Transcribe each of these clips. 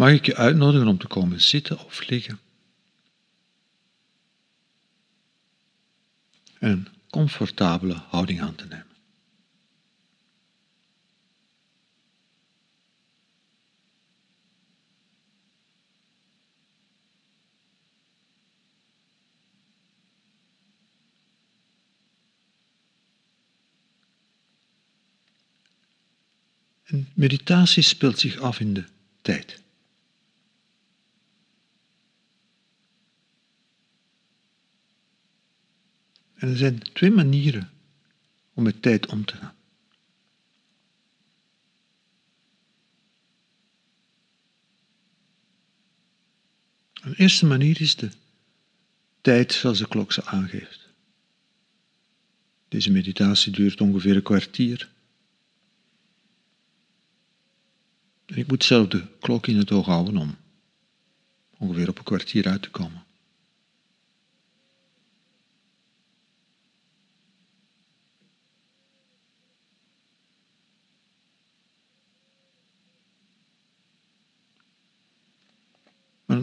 mag ik je uitnodigen om te komen zitten of liggen. En een comfortabele houding aan te nemen. En meditatie speelt zich af in de tijd. En er zijn twee manieren om met tijd om te gaan. Een eerste manier is de tijd zoals de klok ze aangeeft. Deze meditatie duurt ongeveer een kwartier. En ik moet zelf de klok in het oog houden om ongeveer op een kwartier uit te komen.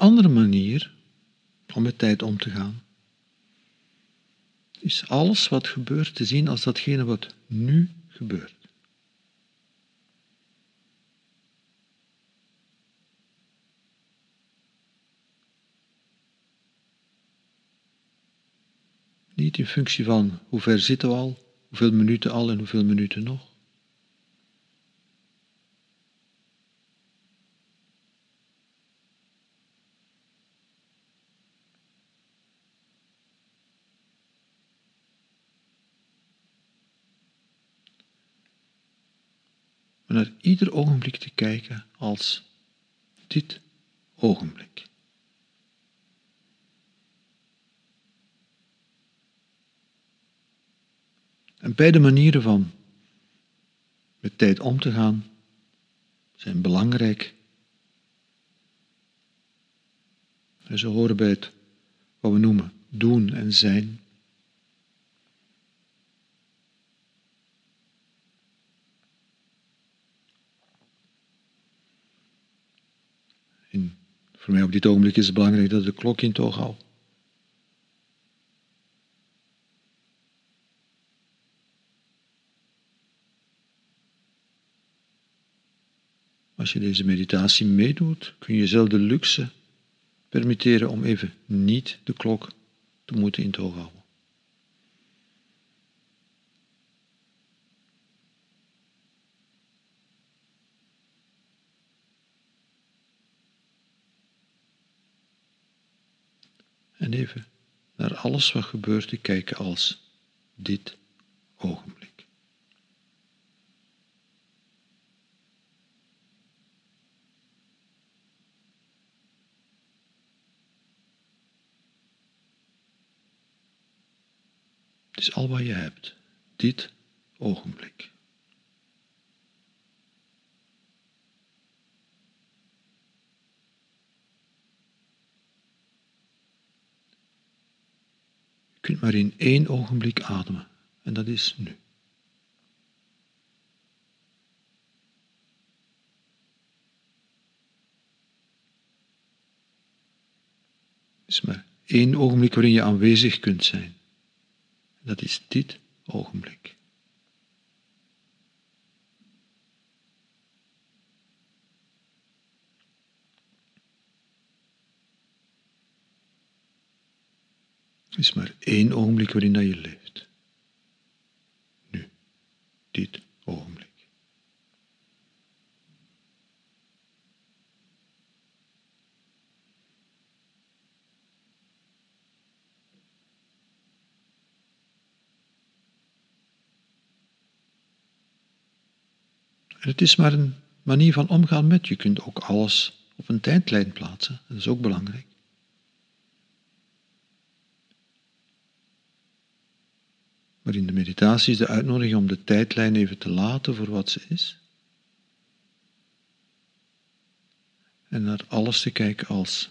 Andere manier om met tijd om te gaan, is alles wat gebeurt te zien als datgene wat nu gebeurt. Niet in functie van hoe ver zitten we al, hoeveel minuten al en hoeveel minuten nog. Maar naar ieder ogenblik te kijken als dit ogenblik. En beide manieren van met tijd om te gaan zijn belangrijk. En ze horen bij het wat we noemen doen en zijn. Voor mij op dit ogenblik is het belangrijk dat de klok in het oog houdt. Als je deze meditatie meedoet, kun je jezelf de luxe permitteren om even niet de klok te moeten in het houden. En naar alles wat gebeurt te kijken als dit ogenblik. Het is al wat je hebt. Dit ogenblik. Kunt maar in één ogenblik ademen en dat is nu. Is maar één ogenblik waarin je aanwezig kunt zijn. Dat is dit ogenblik. Is maar één ogenblik waarin dat je leeft. Nu, dit ogenblik. het is maar een manier van omgaan met. Je kunt ook alles op een tijdlijn plaatsen. Dat is ook belangrijk. Maar in de meditatie is de uitnodiging om de tijdlijn even te laten voor wat ze is. En naar alles te kijken als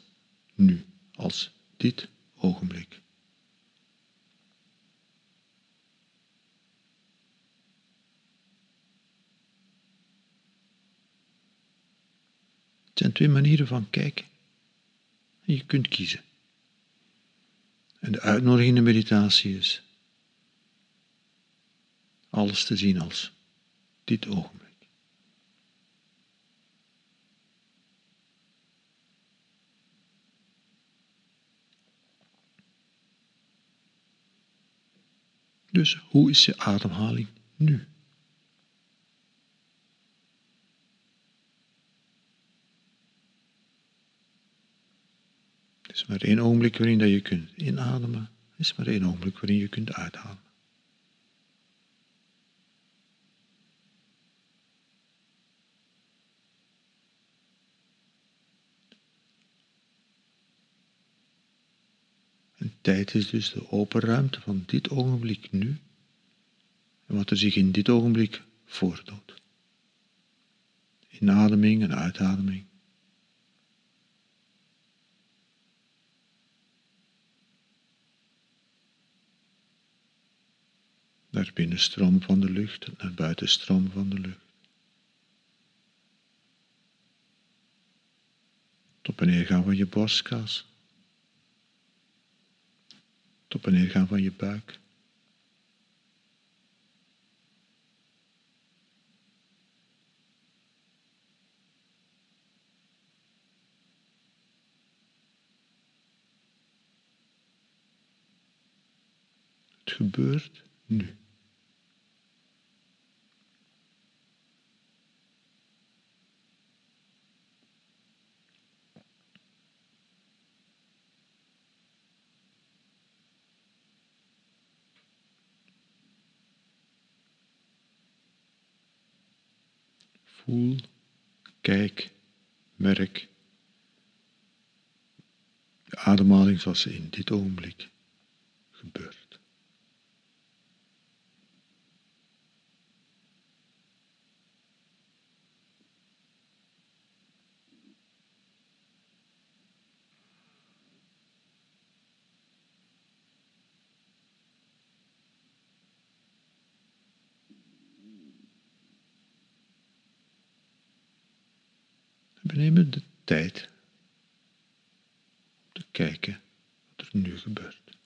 nu, als dit ogenblik. Het zijn twee manieren van kijken. En je kunt kiezen. En de uitnodiging in de meditatie is alles te zien als dit ogenblik. Dus hoe is je ademhaling nu? Er is maar één ogenblik waarin dat je kunt inademen. Er is maar één ogenblik waarin je kunt uitademen. Tijd is dus de open ruimte van dit ogenblik nu en wat er zich in dit ogenblik voordoet. Inademing en uitademing. Naar binnen stroom van de lucht en naar buiten stroom van de lucht. Tot en gaan van je borstkas. Tot en gaan van je buik. Het gebeurt nu. Voel, kijk, merk de ademhaling zoals ze in dit ogenblik gebeurt. Nemen de tijd om te kijken wat er nu gebeurt.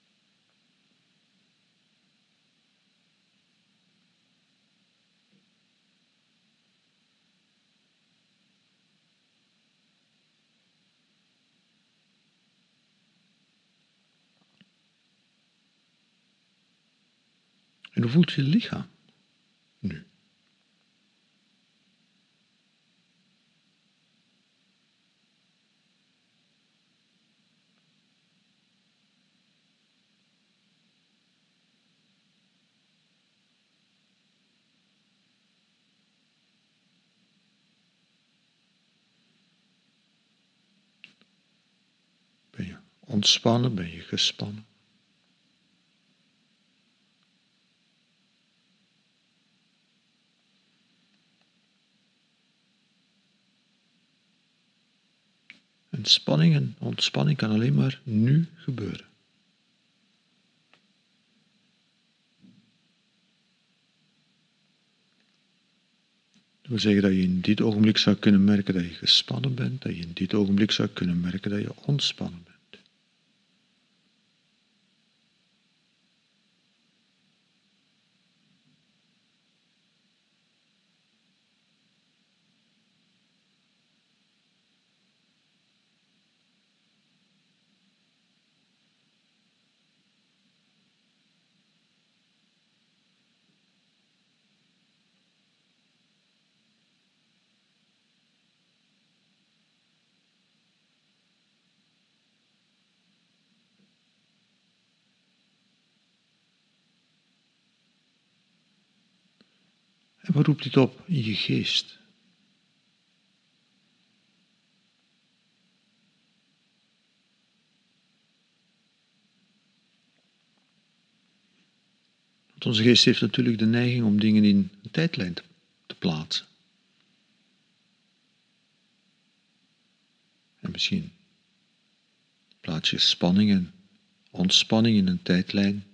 En hoe voelt je lichaam ontspannen? Ben je gespannen? En spanning en ontspanning kan alleen maar nu gebeuren. Dat wil zeggen dat je in dit ogenblik zou kunnen merken dat je gespannen bent, dat je in dit ogenblik zou kunnen merken dat je ontspannen bent. Wat roept dit op in je geest? Want onze geest heeft natuurlijk de neiging om dingen in een tijdlijn te plaatsen. En misschien plaats je spanning en ontspanning in een tijdlijn.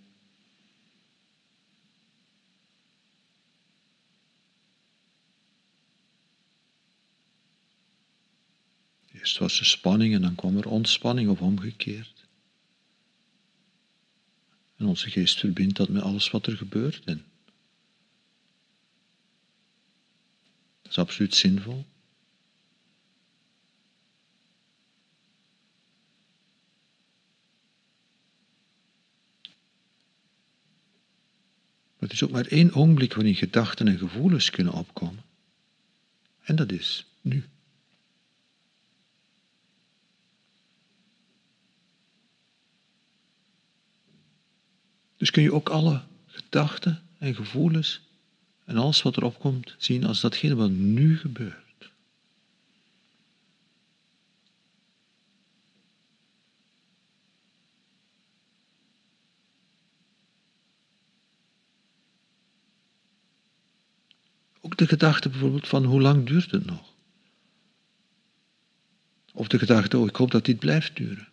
Eerst was er spanning en dan kwam er ontspanning of omgekeerd. En onze geest verbindt dat met alles wat er gebeurt. En dat is absoluut zinvol. Maar het is ook maar één ogenblik waarin gedachten en gevoelens kunnen opkomen. En dat is nu. Dus kun je ook alle gedachten en gevoelens en alles wat erop komt zien als datgene wat nu gebeurt. Ook de gedachte bijvoorbeeld van hoe lang duurt het nog? Of de gedachte, oh ik hoop dat dit blijft duren.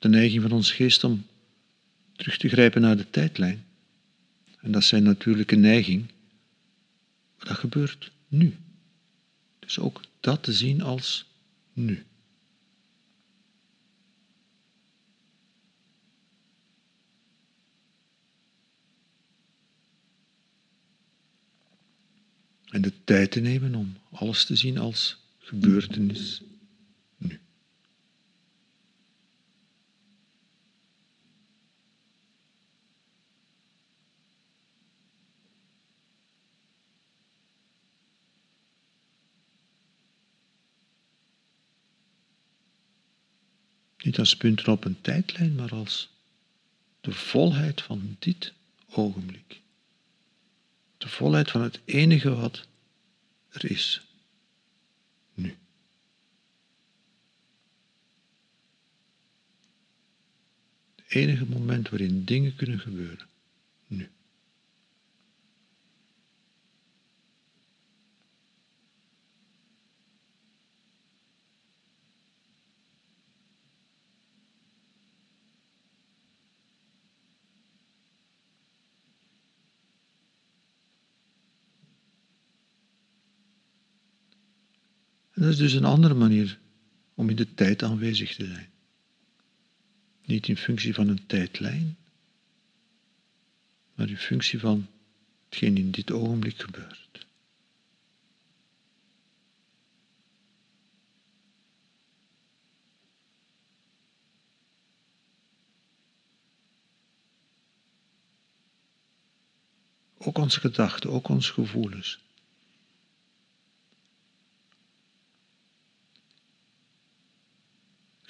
De neiging van ons geest om terug te grijpen naar de tijdlijn. En dat is zijn natuurlijke neiging. Maar dat gebeurt nu. Dus ook dat te zien als nu. En de tijd te nemen om alles te zien als gebeurtenis Niet als punten op een tijdlijn, maar als de volheid van dit ogenblik. De volheid van het enige wat er is. Nu. Het enige moment waarin dingen kunnen gebeuren. Nu. Is dus een andere manier om in de tijd aanwezig te zijn. Niet in functie van een tijdlijn, maar in functie van hetgeen in dit ogenblik gebeurt. Ook onze gedachten, ook onze gevoelens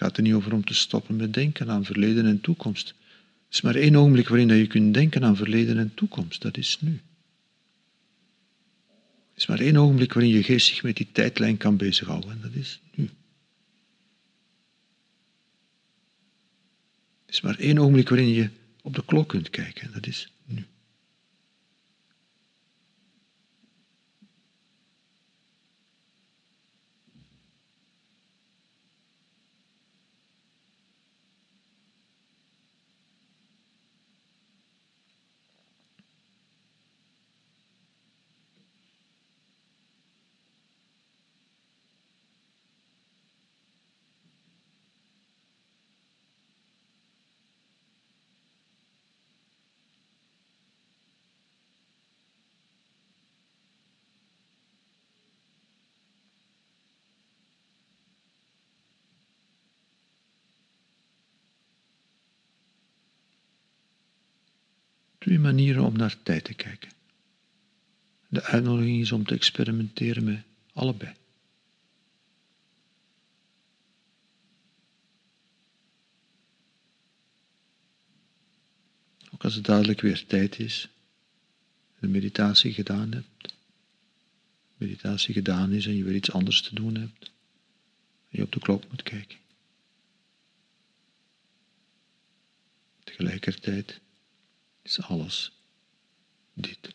gaat er niet over om te stoppen met denken aan verleden en toekomst. Er is maar één ogenblik waarin je kunt denken aan verleden en toekomst. Dat is nu. Er is maar één ogenblik waarin je geest zich met die tijdlijn kan bezighouden. En dat is nu. Er is maar één ogenblik waarin je op de klok kunt kijken. En dat is nu. Twee manieren om naar tijd te kijken. De uitnodiging is om te experimenteren met allebei. Ook als het dadelijk weer tijd is, de meditatie gedaan hebt, meditatie gedaan is en je weer iets anders te doen hebt, en je op de klok moet kijken. Tegelijkertijd is alles dit.